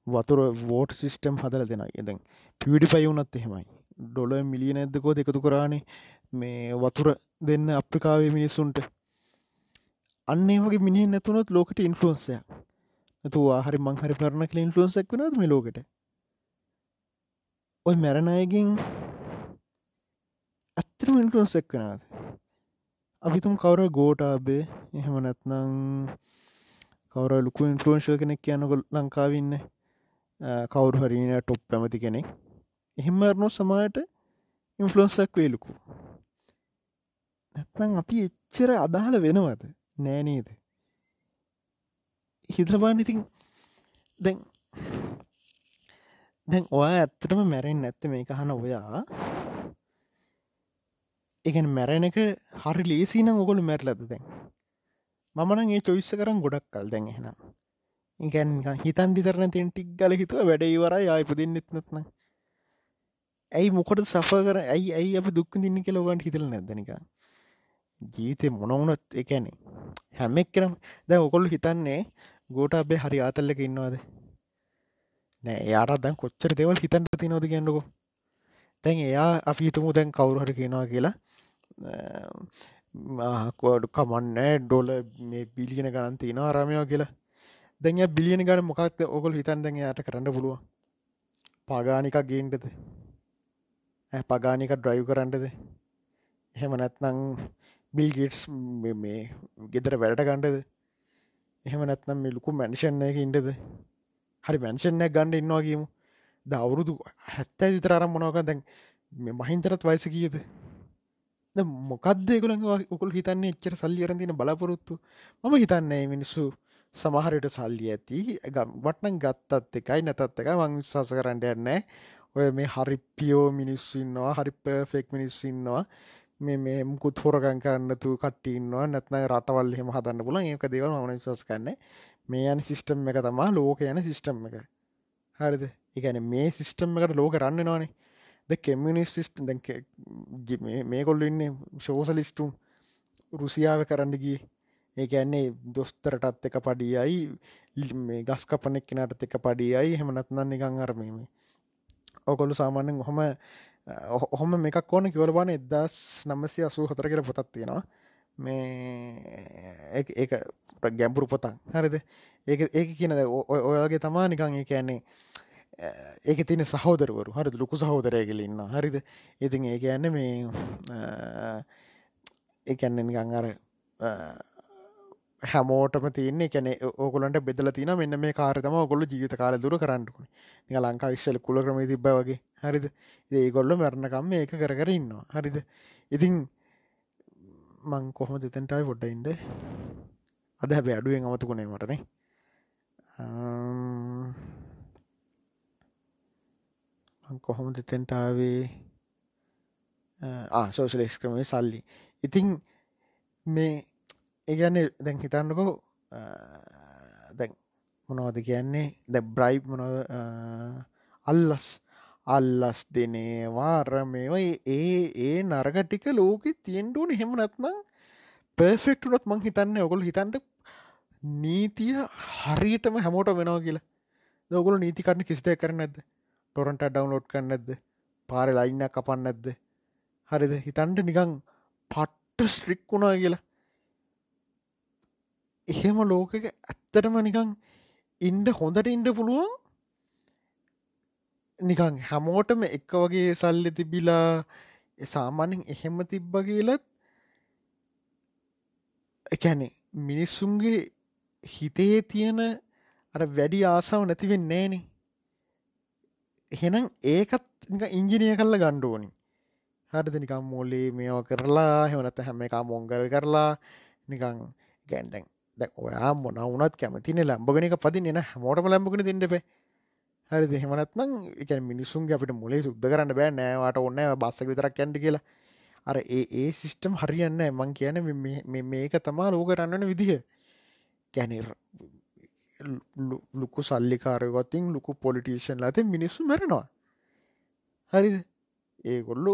වතුර වෝට සිිස්ටම් හදල දෙෙන එදැන් පිවිඩි පයවුනත් එහෙමයි. ඩොල මිලියන ඇදකෝ දෙකතු කරානේ? මේ වතුර දෙන්න අප්‍රිකාවේ මිනිස්සුන්ට. අන්නේ වගේ මිනි නැතුනොත් ලෝකට ඉන්ෆලන්සය ඇතු ආහරි මංහරි පරණ කල ඉන්ෆලන්සක් වනද මේ ලෝකට? ඔය මැරණයකින් ඇත්තරම ඉන්ෆලන්සක් වනාද අපිතුම් කවර ගෝටාබේ එහෙම නැත්නං කවර ලොකු ඉන්ෆලන්ශල් කෙනෙක් කියනකො ලංකාවන්න කවුරු හරින ටොප් පැමති කෙනෙක්. එහෙමරනො සමායට ඉන්ෆලන්සක් වේලුකු නැත්නම් අපි එච්චර අදාහල වෙනවද? නෑනේද හිදලබාන්න ඉතින් දැන් දැන් ඔයා ඇත්තටම මැරෙන් නැත්ත මේක හන ඔයා. එකන මැරෙන එක හරි ලේසිනම් ඔගොලු මැරලද දැන්? මමන ඒ චොයිස්ස කරම් ගොඩක් කල් දැන් එහෙනම්. ඉගැන් හිතන් දිතරන තිෙන් ටික් ගල හිතුව වැඩ ඉවර ආයප දෙන්නෙත් නැත්න ඇයි මොකට සෆ කර ඇයි ඇයි අප දුක් දින්න කෙලවගන්ට හිතල නැදනික ජීවිතය මොනවුනොත් එකැනෙ හැමෙක් කරම් දැ ඔකොල්ලු හිතන්නේ ගෝට අපේ හරි ආතල්ලක ඉන්නවාද? නෑ එයාට දැන් කොච්චර දෙවල් හිතන්ට තිනවද කියන්නකෝ. තැන් එයා අපි හිතමු දැන් කවුරුහර කියෙනවා කියලා කෝඩු කමන්නෑ ඩොල මේ බිලිගෙන ගණන් තින ආරමයෝ කියලා. දැන් බිලියන ගන මොකක්ද ඔකොල් හිතන් දැන් යායට කරන්න පුළුව පගානිකක් ගේන්ටද ඇ පගානික ඩ්‍රයිව් කරන්නටද එහෙම නැත්නං බිල්ගේටස් මේ ගෙදර වැඩට ගණ්ඩද එහෙම නැත්නම් මිලුකු මැනිෂන්නයක ඉන්ටද හරි මැන්ෂන්නයක් ගණඩ ඉන්නවා කියමු. ද අවුරුදු හැත්තෑ විතර අරම් මොනවක දැන් මේ මහින්තරත් වයිස කියද මොකක්දේකුල උකුල් හිතන්නේ එච්චර සල්ලි අරදින බලාපොරොත්තු? මම හිතන්නේ මිනිස්සු සමහරයට සල්ලි ඇති. වටන ගත්තත් එකයි නැතත් එක මං විශවාස කරන්න යන්නෑ. ඔය මේ හරි පියෝ මිනිස්සුන්නවා හරි පර්ෆෙක් මිනිස්සුන්නවා මේ මේ මුකුත් හොරගන් කරන්නතු කට්ටන්නවා නැත්න රටවල් හෙම හදන්න පුලන් ඒක දේවල් මන විශවාස කන්න මේ යන සිිස්ටම් එක තමා ලෝක යන සිිස්ටම් එක. හරිද? එකන මේ සිිස්ටම් එකට ලෝක රන්න නවානේ ද කෙමිනිස් සිිස්ට මේ කොල්ල ඉන්න ශෝසලිස්ටුම් රුසියාව කරන්න ගිය. ඒ ඇන්නේ දොස්තරටත් එක පඩියයි මේ ගස් කපනෙක් කෙනටත් එක පඩියයි. හෙමනත්නන්න නිකං අරමීම ඔකොල්ලු සාමාන්‍යෙන් හොම ඔහොම මේකක් ඕන කිවල බාන එදස් නම්මසි අසූ හතර කියල පොතත් තියෙනවා. මේ ඒ ගැම්පුරු පොතන් හරිද? ඒ ඒක කියනද ඔයාගේ තමා නිකං ඒ කියන්නේ ඒක තින සහෝදරවරු. හරි ලොකු සහෝදරයගලඉන්න හරිද? ඉතින් ඒක ඇන්න මේ එකන්න නිකං අර හැමෝටම තියන්නේ. කැන ඕගලන්ට බෙදල තින මෙන්න මේ කාරතම ඔගොල්ල ජීවිත කාල දුර කරන්නටුන නික ලංකා විස්සල කුල ක්‍රම තිබ වගේ. හරිද? ඒ ගොල්ල මැරණකම් ඒක කර කර ඉන්නවා. හරිද? ඉතින් මං කොහොම දෙතැන්ටයි පොඩ්ඩයින්ද අද හැබැ අඩුවෙන් අමතුකුණේ මටනේ කොහොම දෙතෙන්ටාවේ ආසෝෂලෙස් ක්‍රමේ සල්ලි. ඉතිං මේ ඒගැන්න දැන් හිතන්නකෝ දැන් මොනවද කියන්නේ? දැ බ්‍රයි් මොන අල්ලස්. අල්ලස් දෙනේවාර මේවයි ඒ ඒ නරගටික ලෝකෙ තියෙන්ටුවන හෙම නැත්නම් පර්ෆෙක්ටුනත් මං හිතන්න ඔකොල් හිතන්ට නීතිය හරියටම හැමෝට වෙනවා කියලා. දොගොල නීතිකරන්න කිසිතය කරන ඇද ටොරන්ට ඩවන්ලෝඩ් කරන්න ඇද්ද පාර ලයින්න කපන්න ඇද්ද හරිද? හිතන්ට නිකං පට්ට ස්ට්‍රික් වුණා කියලා. එහෙම ලෝකක ඇත්තටම නිකං ඉන්ඩ හොඳට ඉන්ඩ පුළුවන්. නිකං හැමෝටම එක වගේ සල්ලි තිබිලා සාමාන්‍යෙන් එහෙම තිබ්බ කියලත් එකැනෙ මිනිස්සුන්ගේ හිතේ තියෙන අර වැඩි ආසාාව නැතිවෙන්න නෑනේ එහෙනම් ඒකත් ඉංජිනය කල්ල ගණ්ඩුවනි හරිද? නිකම් මෝලේ මේෝ කරලා හෙවනත හැම එක මොංගල් කරලා නිකං ගැන්ඩැන් දැ ඔයා මොන වනත් කැමතින ලම්බගෙනක පදි එන හමෝටම ලම්බගෙන තින්නපේ හරි දෙහෙමනත්නම් එක මිනිසුන් අපිට මුලේ සුද්ද කරන්න බෑ. නෑවාට ඔන්න බස්සක විතරක් කැන්ඩි කියලා. අර ඒ ඒ සිිස්ටම් හරියන්න මං කියන මේක තමා ලෝක රන්නන විදිහ. ගැනර් ලුකු සල්ලිකාරයගොත්තින් ලොකු පොලිටේෂන් ලත මිනිස්සු මැරෙනවා. හරි ඒගොල්ලු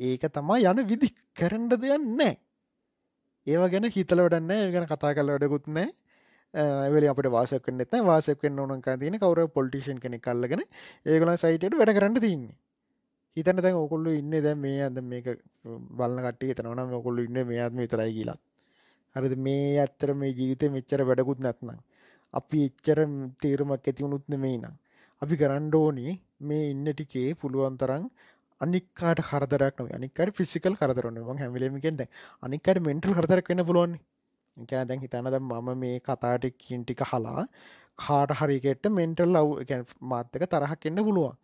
ඒක තමා යන විදි කරන්ඩ දෙයක් නෑ. ඒව ගැන හිතල වඩන්න ගැන කතා කල වැඩකුත් නෑ ඇවල අපට වාසක නෙත වාසක ඕන තින කවර පොලිටේෂන් කෙනෙ කල්ලගෙන ඒගල සයිටට වැඩ කරන්න තින්නේ හිතන දැන් ඔකොල්ලු ඉන්න දැ මේ අද මේක බලන්න කට්ටිය තනවනම් ඔකොල්ලු ඉන්න මේ අත්ම තරයි කියලත් හරිද? මේ ඇත්තර මේ ජීවිත මෙච්චර වැඩකුත් නැත්නම් අපි එච්චර තේරුමක් ඇතිවුණුත් නෙමෙයි නම් අපි කරන්න ඕනේ මේ ඉන්න ටිකේ පුළුවන් තරම් අනික්කාට හරදරක් නොවේ අනිකට ෆිසිකල් කරදරන ම හැමිලමිකෙන්ද අනිකට මෙන්ටල් හරදරක් වෙන්න පුළුවන් කෑ දැන් හිතනද මම මේ කතාටිකින් ටික හලා කාට හරිකට මෙන්ටල් ලව් මාත්තක තරහක් එන්න පුළුවන්.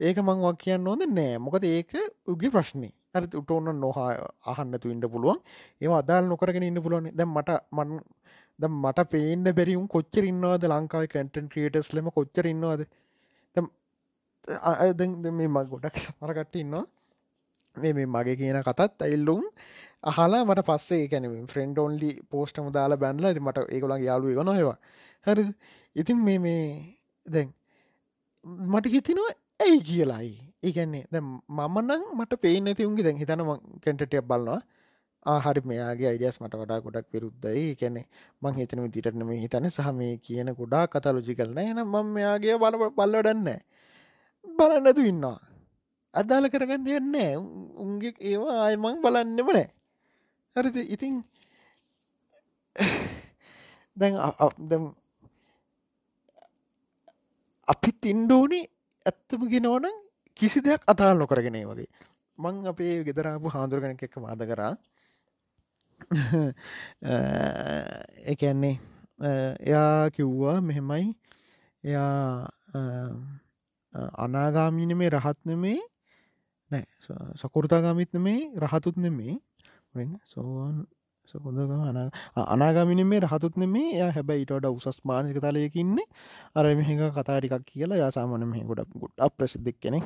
ඒක මංවා කියන්න ඕොද නෑ. මොකද ඒක උගේ ප්‍රශ්නය අර උට ඔන්න නොහා අහන්නතු ඉන්න පුළුවන්. ඒ අදාල් නොකරගෙන ඉන්න පුළුවන් දැ මට මන් ද මට පේන්න බැරිවුම් කොච්චර ඉන්නවාද ලංකාව කැන්ටන් ක්‍රියටස් ලම කොච්චර ඉන්නවාද අද මේ මක් ගොඩක් සමරකට ඉන්නවා. මේ මේ මගේ කියන කතත් ඇල්ලුම් අහලා මට පස්සේ කැන ෆ්‍රෙන්ඩ් ඔන්ලි පෝස්ටම දාලා බැන්ල ඇති මට ඒකොළන් යාලු එක නොහෙවා හරි ඉතින් මේ මේ දැන් මට හිතිනවා ඇයි කියලායි ඒකන්නේ දැ මමනං මට පේ නැතිවුන්ගේ දැන් හිතන කැන්ටටියක් බලන්නවා ආහරි මෙයාගේ අයිඩියස් මට වඩා ගොඩක් විරුද්ධයි. කැනෙ මං හිතන විදිරටනම හිතන සහ මේ කියන ගොඩා කතලෝජි කරන එන මං මෙයාගේ බල පල්ලඩන්න බලන්නතු ඉන්නවා. අදාල කරගන්න යන්නේ උන්ගේ ඒවා ආයමං බලන්නෙම නෑ හරිති ඉතින් දැන් අපි තින්ඩෝනි ඇත්තම ගෙනවනම් කිසි දෙයක් අතාල් නොකරගෙනේ වගේ. මං අපේ ගෙදරාපු හාදුරගන එක්ක මාද කරා. එකන්නේ එයා කිව්වා මෙහෙමයි. එයා අනාගාමීන මේ රහත් නෙමේ නෑ සකුෘතාගාමිත් නෙමේ රහතුත් නෙමේ වෙන්න? සෝවන් සොකොදගම අනාගමින මේ රහතුත්න මේ ය හැබැයි ඊටට උසස් මානසික තලයකින්න අර මෙහක කතාටිකක් කියලා යාසාමන මේ ගොඩක් ගොඩ ප්‍රසිද්ධක් කෙනෙ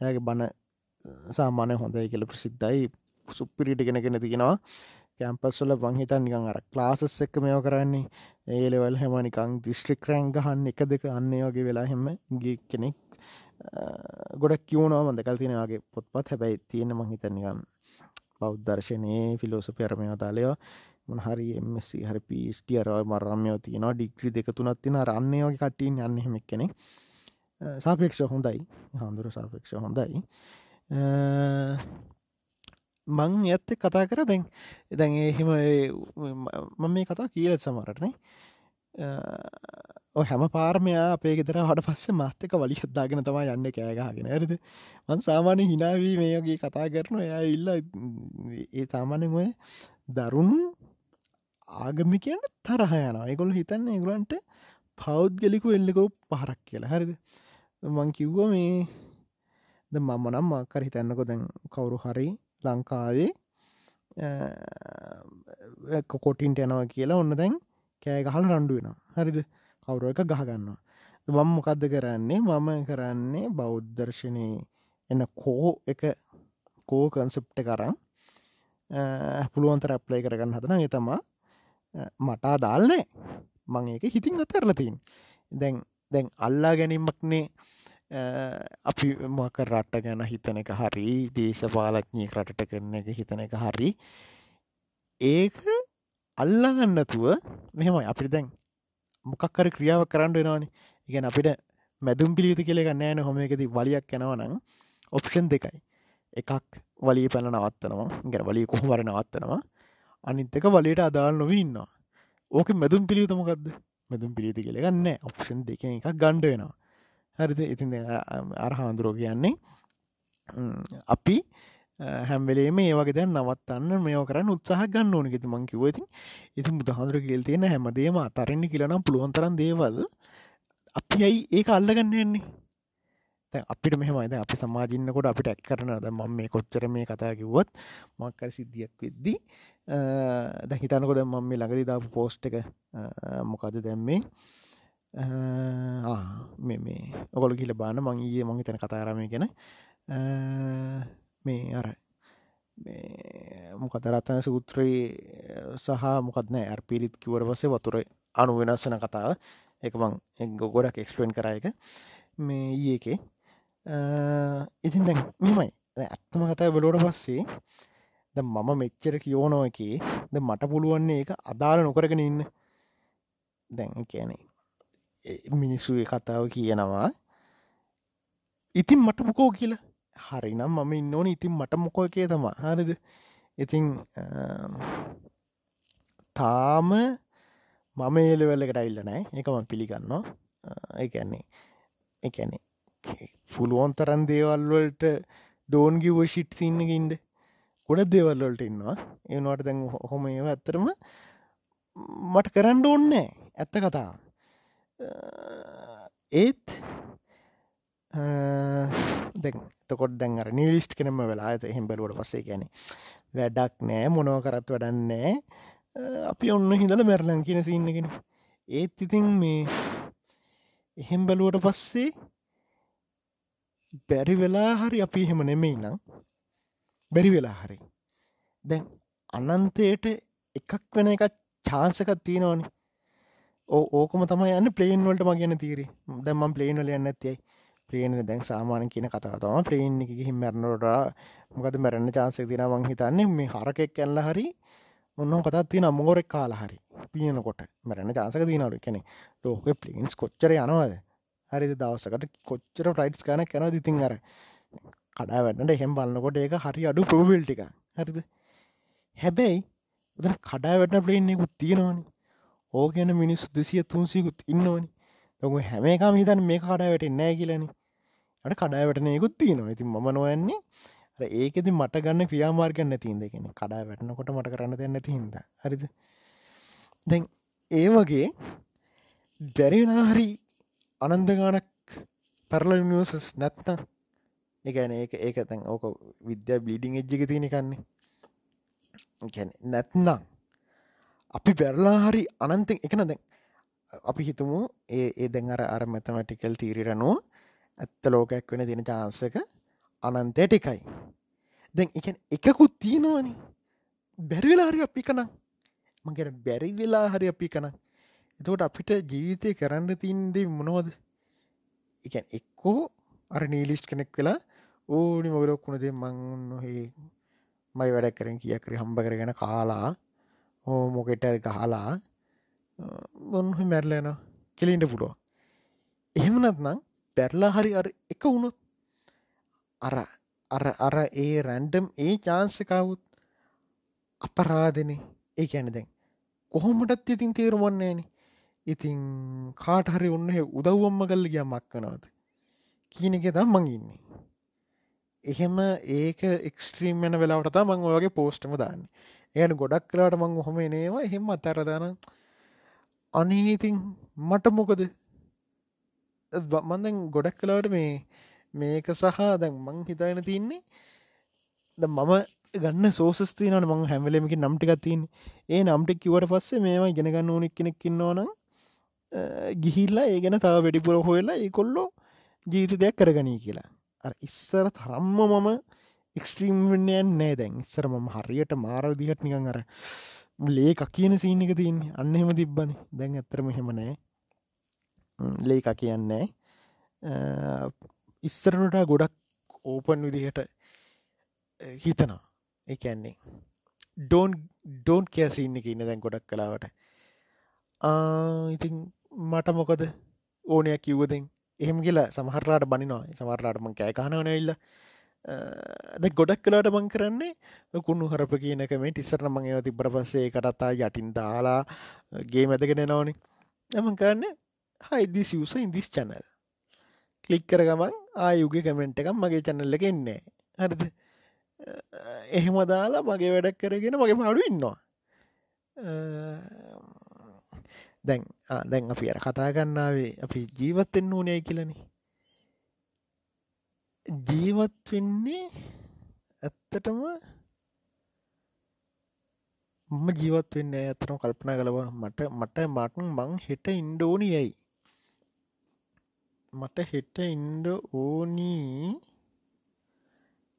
ඇගේ බණ සාමානය හොඳයි කියල ප්‍රසිද්ධයි. සුප්පිරිට ගෙනගෙන තියෙනවා. කැම්පස්වල වංහිතන් නිකං අර ක්ලාසස් එක්ක මෙයෝ කරන්නේ. ඒලෙවල් හෙම නිකං දිස්ට්‍රික් රැංගහන්න එක දෙක අන්නේ වගේ වෙලා හෙම ගේ කෙනෙක්. ගොඩක් කිවනවා මඳකල් තියෙනවාගේ පොත්පත්. හැබැයි තියෙන මහිතනිකම් බෞද්ධර්ශනයේ ෆිලෝසපි අරමය තාලයවා මොහරි එමසි හරි පිස්ටි අරව මරම්යෝ තියෙනවා. ඩික්‍රි දෙක තුනත් තින රන්නේ වගේ කට්ටීන් යන්න හෙමක් කෙනෙ සාපේක්ෂ හොඳයි. හාමුදුර සාපේක්ෂ හොඳයි. මං ඇත්ත කතා කර. දැන් දැන් එහෙම මම මේ කතා කියලත් සමරටනේ හැම පාර්මයා අපේ ගෙතර හට පස්ස මත්තක වලි හත්දාගෙන තම යන්න කෑගහගෙන ඇරද මන් සාමාන්‍ය හිනාවී මේගේ කතා කරන එයා ඉල්ල ඒ සාමානෙන් ඔය දරුන් ආගමිකයන්න තරහ යන ඒගොල් හිතන්න ඒගලන්ට පෞද්ගලිකු එල්ලකෝ පහරක් කියලා. හරිද? මං කිව්ව මේ ද මම නම් මක්කර හිතන්නකො දැන් කවුරු හරි ලංකාවේ කොටින්ට යනවා කියලා ඔන්න දැන් කෑ ගහල රණ්ඩු වෙන හරිද? කවුරුව එක ගහගන්නවා මම මොකක්ද කරන්නේ? මම කරන්නේ බෞද්ධර්ශනය එන්න කෝ එක කෝ කන්සෙප්ට කරන්න පුළුවන්තර ඇප්ලයි කරගන්න හදන ඒ තමා මටා දාල්නෑ මං ඒක හිතින් අතරලතින් දැන් දැන් අල්ලා ගැනීමක්නේ අපි මොක රට්ට ගැන හිතන එක හරි දේශපාලඥී රටට කරන එක හිතන එක හරි. ඒක අල්ලාගන්නතුව මෙහෙමයි. අපි දැන් මොකක්කර ක්‍රියාව කරන්න වෙනවානි. ඉගැන අපිට මැදුම් පිළිති කෙලෙක නෑන හොම එකති වලියක් යනවනම් ඔප්ෂන් දෙකයි. එකක් වලී පැන නවත්තනවා. ගැන වලී කොහොමර නවත්තනවා. අනිත්තක වලට අදාල් නොව ඉන්නවා. ඕක මැදුම් පිළියුතමකක්ද මැදුම් පිළිති කෙල ගන්න ඔප්ෂන් දෙක එකක් ගණ්ඩ වෙනවා. හරිද? ඉතින් අරහාන්දුරෝ කියන්නේ අපි හැම්වෙලේම ඒවගේ දැන් නවත්තන්න මෙෝ කරන්න උත්සාහ ගන්න ඕන ගෙතු මං කිවති ඉති මුදහන්දුර කියල් තියෙන හැමදේම අතරන්නේ කියලනම් පුළුවන්තරන් දේවල් අපි ඇයි ඒක අල්ලගන්න එන්නේ අපිට මෙහමයිද අපි සමාජින්නකොට අපිට ඇක් කරන ද ම මේ කොච්චර මේ කතා කිව්වත් මක්කර සිද්ධියක් වෙද්දී ද හිතනකොද මම මේ ළඟදි දාපු පෝස්ට් එක මොකද දැම්මේ මේ? මේ ඔකොල කියල බාන මංගේ මංහිතන කතාරමය ගැන. මේ අර මොකද රත්තන සූත්‍රයේ සහ මොකක්න ඇර් පිරිත් කිවට පසේ වතුර අනු වෙනස්සන කතාව. එක මං ගොඩක් එක්ස්පෙන් කර එක මේ ඒකේ ඉතින් දැන් මෙමයි ඇත්තම කතා බලෝට පස්සේ ද මම මෙච්චර කියෝනෝ එකේ ද මට පුළුවන්නේ එක අදාළ නොකරගෙන ඉන්න. දැන් කියනේ මිනිස්සුේ කතාව කියනවා. ඉතින් මට මොකෝ කියලා? හරිනම් මම ඉන්න ඕන ඉතින් මට මොකොකේ තම හරිද? ඉතිං තාම මම ඒලවෙල්ලකට ඉල්ල නෑ එක ම පිළිගන්නවා. එකන්නේ එකැනෙ පුළුවන් තරන් දේවල්වලට ඩෝන්ගිව ශිට් සින්නකින්ට ගොඩ දේවල්වලට ඉන්නවා. ඒනවට දැන් හොම ඒ ඇත්තරම මට කරන්න ඕන්නෑ ඇත්ත කතා ඒත් තකොට දැන්ර නිලිස්ට් කෙනම වෙලා ඇත එහෙම බැලුවට පස්සේ ගැන වැඩක් නෑ මොනව කරත් වැඩන්නේ අපි ඔන්න හිදල මැරලන් කියන සින්නගෙන ඒත් ඉතින් මේ එහෙම් බැලුවට පස්සේ බැරි වෙලා හරි අපි එහෙම නෙමෙයි නම් බැරි වෙලා හරි. දැන් අනන්තයට එකක් වෙන එක චාන්සකත් තියෙනවානි. ඕකම තමයි යන්න ප්ලේන් වලට මගන්න තීරි දැම්ම ප්ලේන් වල යන්න ඇතියි ප්‍රේණ දැන් සාමාන කියන කතාතම ප්‍රේන් එක ගිහිම් මැරණොට මොකද මැරන්න චාන්සක තින මං හිතන්නේ මේ හරකෙක් කැල්ල හරි ඔන්න කතත් තින අම්මගොරෙක් කාල හරි පියනකොට මැරන්න චාසක තිනවරු කෙනෙ ලෝක පලින්ස් කොච්චර යනවාද? හරි දවසකට කොච්චර ටයිටස් කන කැන දිතින් අර කඩා වැන්නට එහෙම බලන්නකොට ඒක හරි අඩු ප්‍රෝබිල්ටික හරිද? හැබැයි උද කඩා වැටන පලේන්නෙකුත් තියෙනවානි. ඕගැන මිනිස් දෙසිය තුන්සිකුත් ඉන්නවනි. ඔක හැම එකම හිතන් මේ කඩා වැට නෑ කියලන. අට කඩා වැටනයකුත් තියනවා. ඉතින් ම නොවන්නේ අර ඒකෙති මට ගන්න ක්‍රියාමාර්ගන්න තිීන්ද කෙන කඩා වැටනකොට මට කරන්න දෙන්න තිහිද හරිද? දැන් ඒ වගේ බැරිනාහරි අනන්දගානක් පැරල නිසස් නැත්ත එකන ඒක ඒක තැන් ඕක විද්‍යා බ්ලිඩිං එජ්ජික තියෙන කන්නේ නැත්නම් අපි බැරලා හරි අනන්තෙන් එකන දැන් අපි හිතමු ඒ ඒ දැන් අර අර මැතමටිකල් තීරණුව ඇත්ත ලෝකයක් වෙන දෙන චාන්සක අනන්තය ටිකයි. දැන් එක එකකුත් තියෙනවනි. බැරිවෙලා හරි අපි කනම් මගෙන බැරි වෙලා හරි අපි කනම් එතකොට අපිට ජීවිතය කරන්න තින්දේ මොනෝද එක එක්කෝ අර නීලිස්් කෙනෙක් වෙලා ඕනි මොගලොක් වුණදේ මං නොහේ මයි වැඩ කරෙන් කියකරි හම්බ කරගෙන කාලා හෝ මොකෙට ගහලා බොන්හ මැරලයන කෙලින්ට පුළුව. එහෙමනත්නම් පැරලා හරි අර එක වුණොත් අර අර අර ඒ රැන්ඩම් ඒ චාන්සකවුත් අපරාධන. ඒ ඇන දැන් කොහොමටත් ඉතින් තේරුමන්නේන ඉතින් කාට හරි ඔන්න උදව්වම්ම කල්ල ගිය මක්කනවද කියන එක තම් මං ඉන්නේ. එහෙම ඒක එක්ස්ට්‍රීම් වෙන වෙලාවට මං ඔයගේ පෝස්ටම දාන්න. එයන ගොඩක් කලාට මං හොම එනේවා එහෙම අතරදාන අනීඉතින් මට මොකද? මන්දැන් ගොඩක් කලාට මේ මේක සහ දැන් මං හිතාගෙන තින්නේ ද මම ගන්න සෝස්තිනට මං හැමලමික නම්ටිකත්තින් ඒ නම්ටික් කිවට පස්සේ මේවා ගෙනගන්න ඕනෙක් කෙනෙක් කින්නවන ගිහිල්ලා ඒ ගැන තාව වැඩිපුර හොයලා ඒ කොල්ලෝ ජීවිත දෙයක් කරගනී කියලා. ඉස්සර තරම්ම මම එක්ස්ට්‍රීම් වන්නයන් නෑ දැන්. ඉස්සර මම හරියට මාරදිහට නිකං අර ලේක කියන සීනක තින් අන්න එහෙම තිබ්බන. දැන් ඇත්තරම හෙමනෑ ලේක කියන්නේ ඉස්සරට ගොඩක් ඕපන් විදිහට හිතනා එකන්නේ ඩෝන් ඩෝන් කෑසින්න එක ඉන්න දැන් ගොඩක් කලාවට. ඉතින් මට මොකද? ඕනයක් කිව්වදෙන් එහෙම කියලා සමහරලාට බනිනවා. සමහරලාටම කෑකානවන ඉල්ල ද ගොඩක් කලාට මං කරන්නේ කුණු හරප කියනක මේ ටිස්සරන මං ඒව තිබර පස්සේ කටත්තා යටින් දාලා ගේ මැදගෙන නවනේ එම කරන්නේ හයිදි සිවස ඉදිස් චැනල් කලික් කර ගමන් ආයුගේ කමෙන්ට් එකම් මගේ චැනල්ල එක එන්නේ හරිද? එහෙම දාලා මගේ වැඩක් කරගෙන මගේ පාඩු ඉන්නවා. දැන් දැන් අපි අර කතා ගන්නාවේ අපි ජීවත්වෙන්න ඕනයයි කියලන. ජීවත් වෙන්නේ ඇත්තටම මම ජීවත් වෙන්න ඇතනම කල්පනා කලව මට මට මටන් මං හෙට ඉන්ඩ ඕනි යයි මට හෙට ඉන්ඩ ඕනී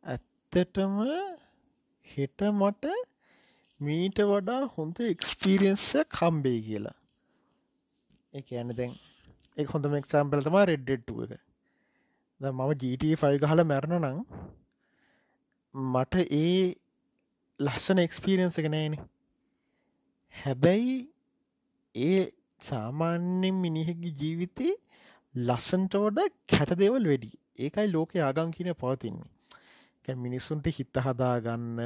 ඇත්තටම හෙට මට මීට වඩා හොඳ එක්ස්පීරියන්ස කම්බේ කියලා. එක යන්න දැන් එක හොඳම එක්සම්පල තම රෙඩ්ඩෙට්ටුව එක. ද මම ජීටෆයි ගහල මැරණ නං මට ඒ ලස්සන එක්ස්පීරන්ස එක නෑන හැබැයි ඒ සාමාන්‍යෙන් මිනිහෙකි ජීවිතේ ලස්සන්ට වඩ කැත දෙවල් වැඩි. ඒකයි ලෝක ආගං කියන පවතින්නේ. මිනිස්සුන්ට හිත්ත හදාගන්න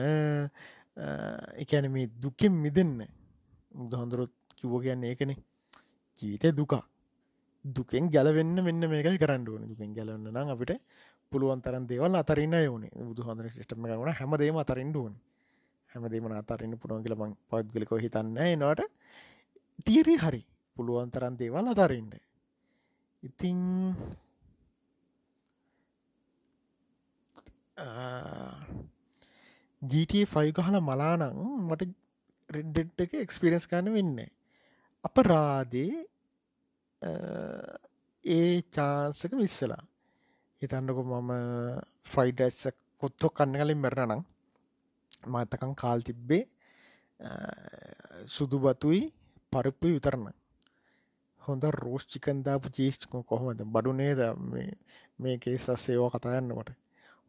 එකැන මේ දුකෙන් මිදන්න. මුදහොඳරොත් කිව්ව කියන්න ඒකනේ. ජීවිතය දුකා දුකෙන් ගැලවෙන්න මෙන්න මේකයි කරන්න ඕන. දුකෙන් ගැලවන්න නම් අපිට පුළුවන් තරන් දේවල් අතරන්න යෝනේ බුදු හොඳන සිස්ටම කරන හැමදේම අතරින්ට ඕන. හැමදේම අතරන්න පුරුවන් කියලබං පද්ගලිකෝ හිතන්න එනවාට තීරී හරි. පුළුවන් තරන් දේවල් අතරෙන්ට ඉතිං ජීට5 ගහල මලානං මට රෙඩ්ඩෙට් එක එක්ස්පිරස් ගන්න වෙන්නේ අපරාදේ ඒ චාන්සක විස්සලා හිතන්නකො මම ෆ්‍රයිඩස්ස කොත්තො කන්න කලින් මැරණනම් මතකං කාල් තිබ්බේ සුදු බතුයි පරප්පු විතරන්න හොඳ රෝස් චිකන්දාපු චීස්ක කොහොමද? බඩු නේද? මේකේ සස්සේවා කතායන්නමට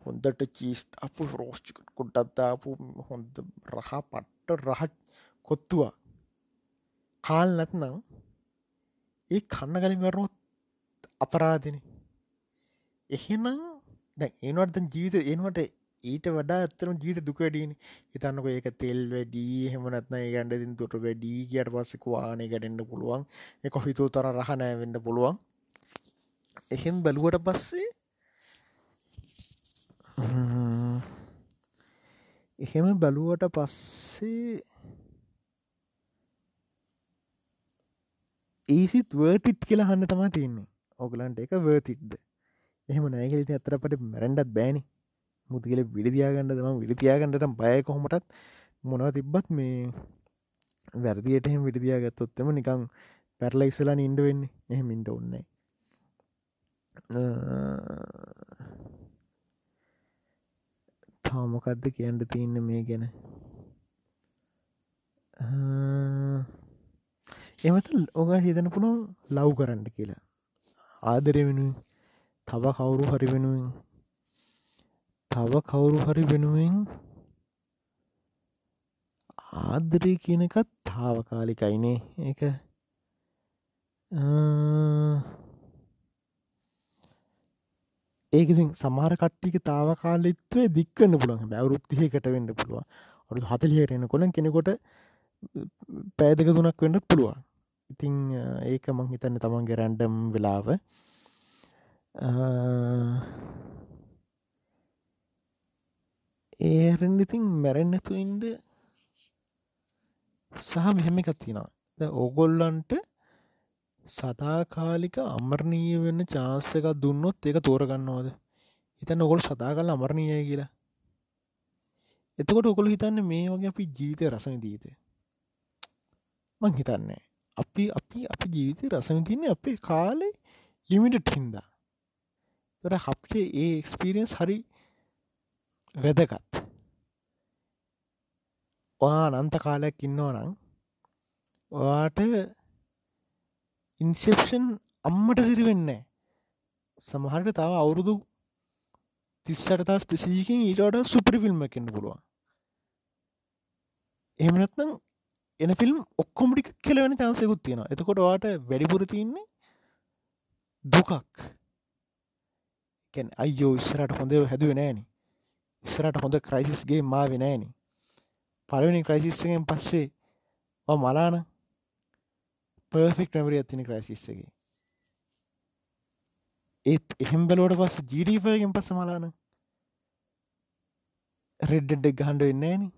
හොඳට චීස් අපපු රෝස්්චික කුඩ්ඩත්දාපු හොඳ රහ පට්ට රහ කොත්තුවා කාල් නැත්නම් ඒ කන්න කලින් වැරුණොත් අපරාධන. එහෙනම් දැ ඒනවර්ද ජීවිත එනවට ඊට වඩා ඇත්තනම් ජීවිත දුකඩීන හිතන්නක ඒක තෙල් වැඩී හෙමනත්න ගන්ඩදින් තුට වැඩී කියට පස්සෙක වානය ගැටෙන්න්න පුළුවන්. එක හිතූ තර රහනෑ වෙන්න පුළුවන්. එහෙම බැලුවට පස්සේ එහෙම බැලුවට පස්සේ ඒසිත් වර්ටිට් කියලා හන්න තමා තියන්නේ. ඔගලන්ට එක වර්තිට්ද එහෙම නෑගලති අතරපට මැරන්ඩත් බෑනි. මුතිකල විඩිතියාගන්නට තම විඩිතියාගන්නට බය කොහොමටත්. මොනව තිබ්බත් මේ වැරදියට එහෙම විඩිදියා ගත්තොත්තම නිකං පැරල ඉස්සලා ඉන්ඩ වෙන්නේ. එහෙම ඉන්ට ඔන්නේ තාමොකක්ද කියන්ට තියන්න මේ ගැන? එමත ඕග හිතන පුළොන් ලව් කරන්න කියලා. ආදරය වෙනුවෙන් තව කවුරු හරි වෙනුවෙන් තව කවුරු හරි වෙනුවෙන් ආදරී කියනකත් තාවකාලිකයිනේ ඒක ඒකති සමහර කට්ටික තාවකාලිත්වය දික්වන්න පුළුවන්. බැවරුත්තිහකට වෙන්න පුළුවන්. ඔරු හතලිහරෙන කොන කෙනෙකොට පෑදක තුනක් වෙන්නත් පුළුවන්. ඉතිං ඒක මං හිතන්න තමන්ගේ රැන්ඩම් වෙලාව. ඒරෙන් ඉතින් මැරෙන්න්නතු ඉන්ඩ සහ මෙහෙම එකත් තියෙනවා. ඕගොල්ලන්ට සදාකාලික අමරණීය වෙන්න චාන්සක දුන්නොත් ඒක තෝරගන්නවාද? හිතන්න ඔකොල් සදා කල අමරණීයය කියලා. එතකොට ඔකොළ හිතන්න මේ වගේ අපි ජීවිතය රසන දීත මං හිතන්නේ. අපි අපි අපි ජීවිතය රසන තින්නේ අපේ කාලේ ලිමිටට් හින්දා. තොර හප්ටේ ඒ එක්ස්පිරියන්ස් හරි වැදගත්. ඔයා අනන්ත කාලයක් ඉන්නවා නම් ඔයාට ඉන්සෙප්ෂන් අම්මට සිරි වෙන්න සමහට තව අවුරුදු තිස්සට තස් තිසීකින් ඊටට සුපරි ෆිල්ම් එකන්න පුළුවන්. එහමනත්නම් එන ෆිල්ම් ඔක්කොමටි කෙලවෙන චන්සයකුත් තියෙනවා. එතකොට වාට වැඩිපුර තියන්නේ දුකක්. අයෝ ඉස්සරට හොඳ හැදුව නෑන ඉස්සරට හොඳ ක්‍රයිසිස්ගේ මා වෙනෑන පලවෙනි ක්‍රයිසිස්සගෙන් පස්සේ මලාන පර්ෆෙක් නවර ඇතින ක්‍රයිසිස්සගේ ඒත් එහෙම් බැලෝට පස්ස ජීඩීෆයගෙන් පස්ස මලාන රෙඩ්ඩෙක් ගහන්ඩ වෙන්නේන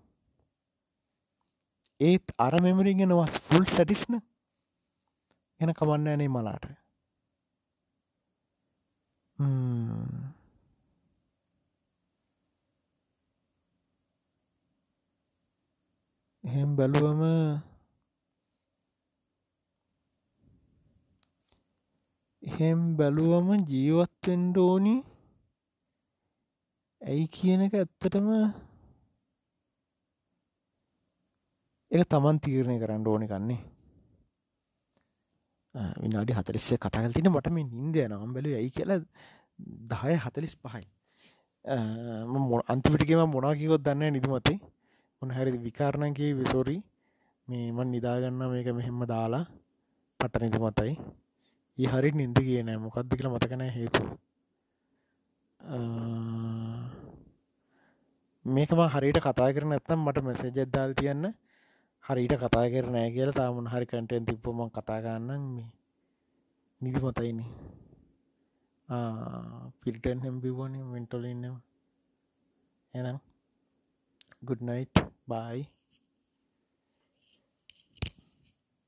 ඒත් අර මෙමරිගෙන නොවස් ෆුල් සැටිස්න එන කමන්න ඇනේ මලාට. එහෙම් බැලුවම එහෙම් බැලුවම ජීවත්වෙන්ඩ ඕනි. ඇයි කියන එක ඇත්තටම එක තමන් තීරණය කරන්න ඕනි කන්නේ. විනාඩි හතලිස්සේ කතාගල් තින මට මේ නින්දය නම් බැලු ඇයි කියලා දහය හතලිස් පහයි. අන්තිපිටිකම මොනාකිකොත් දන්න නිදුමතේ. මොනහැරි විකාරණගේ විසෝරී මේමන් නිදාගන්න මේක මෙහෙම්ම දාලා පට නිදුමතයි. ඒ හරි නින්ද කියන මොකක්ද කියල මතකන හේතු මේකම හරිට කතා කරන ඇත්තම් මට මෙසේජද්දාල් තියන්න. හරිට කතා කරනෑ කියල තාමන් හරි කටෙන් තිබ්පම කතා ගන්න මේ. නිදි මතයින පිරිටන් හෙම්බිවන මෙන්ටොල ඉන්නවා එනම් good night bye.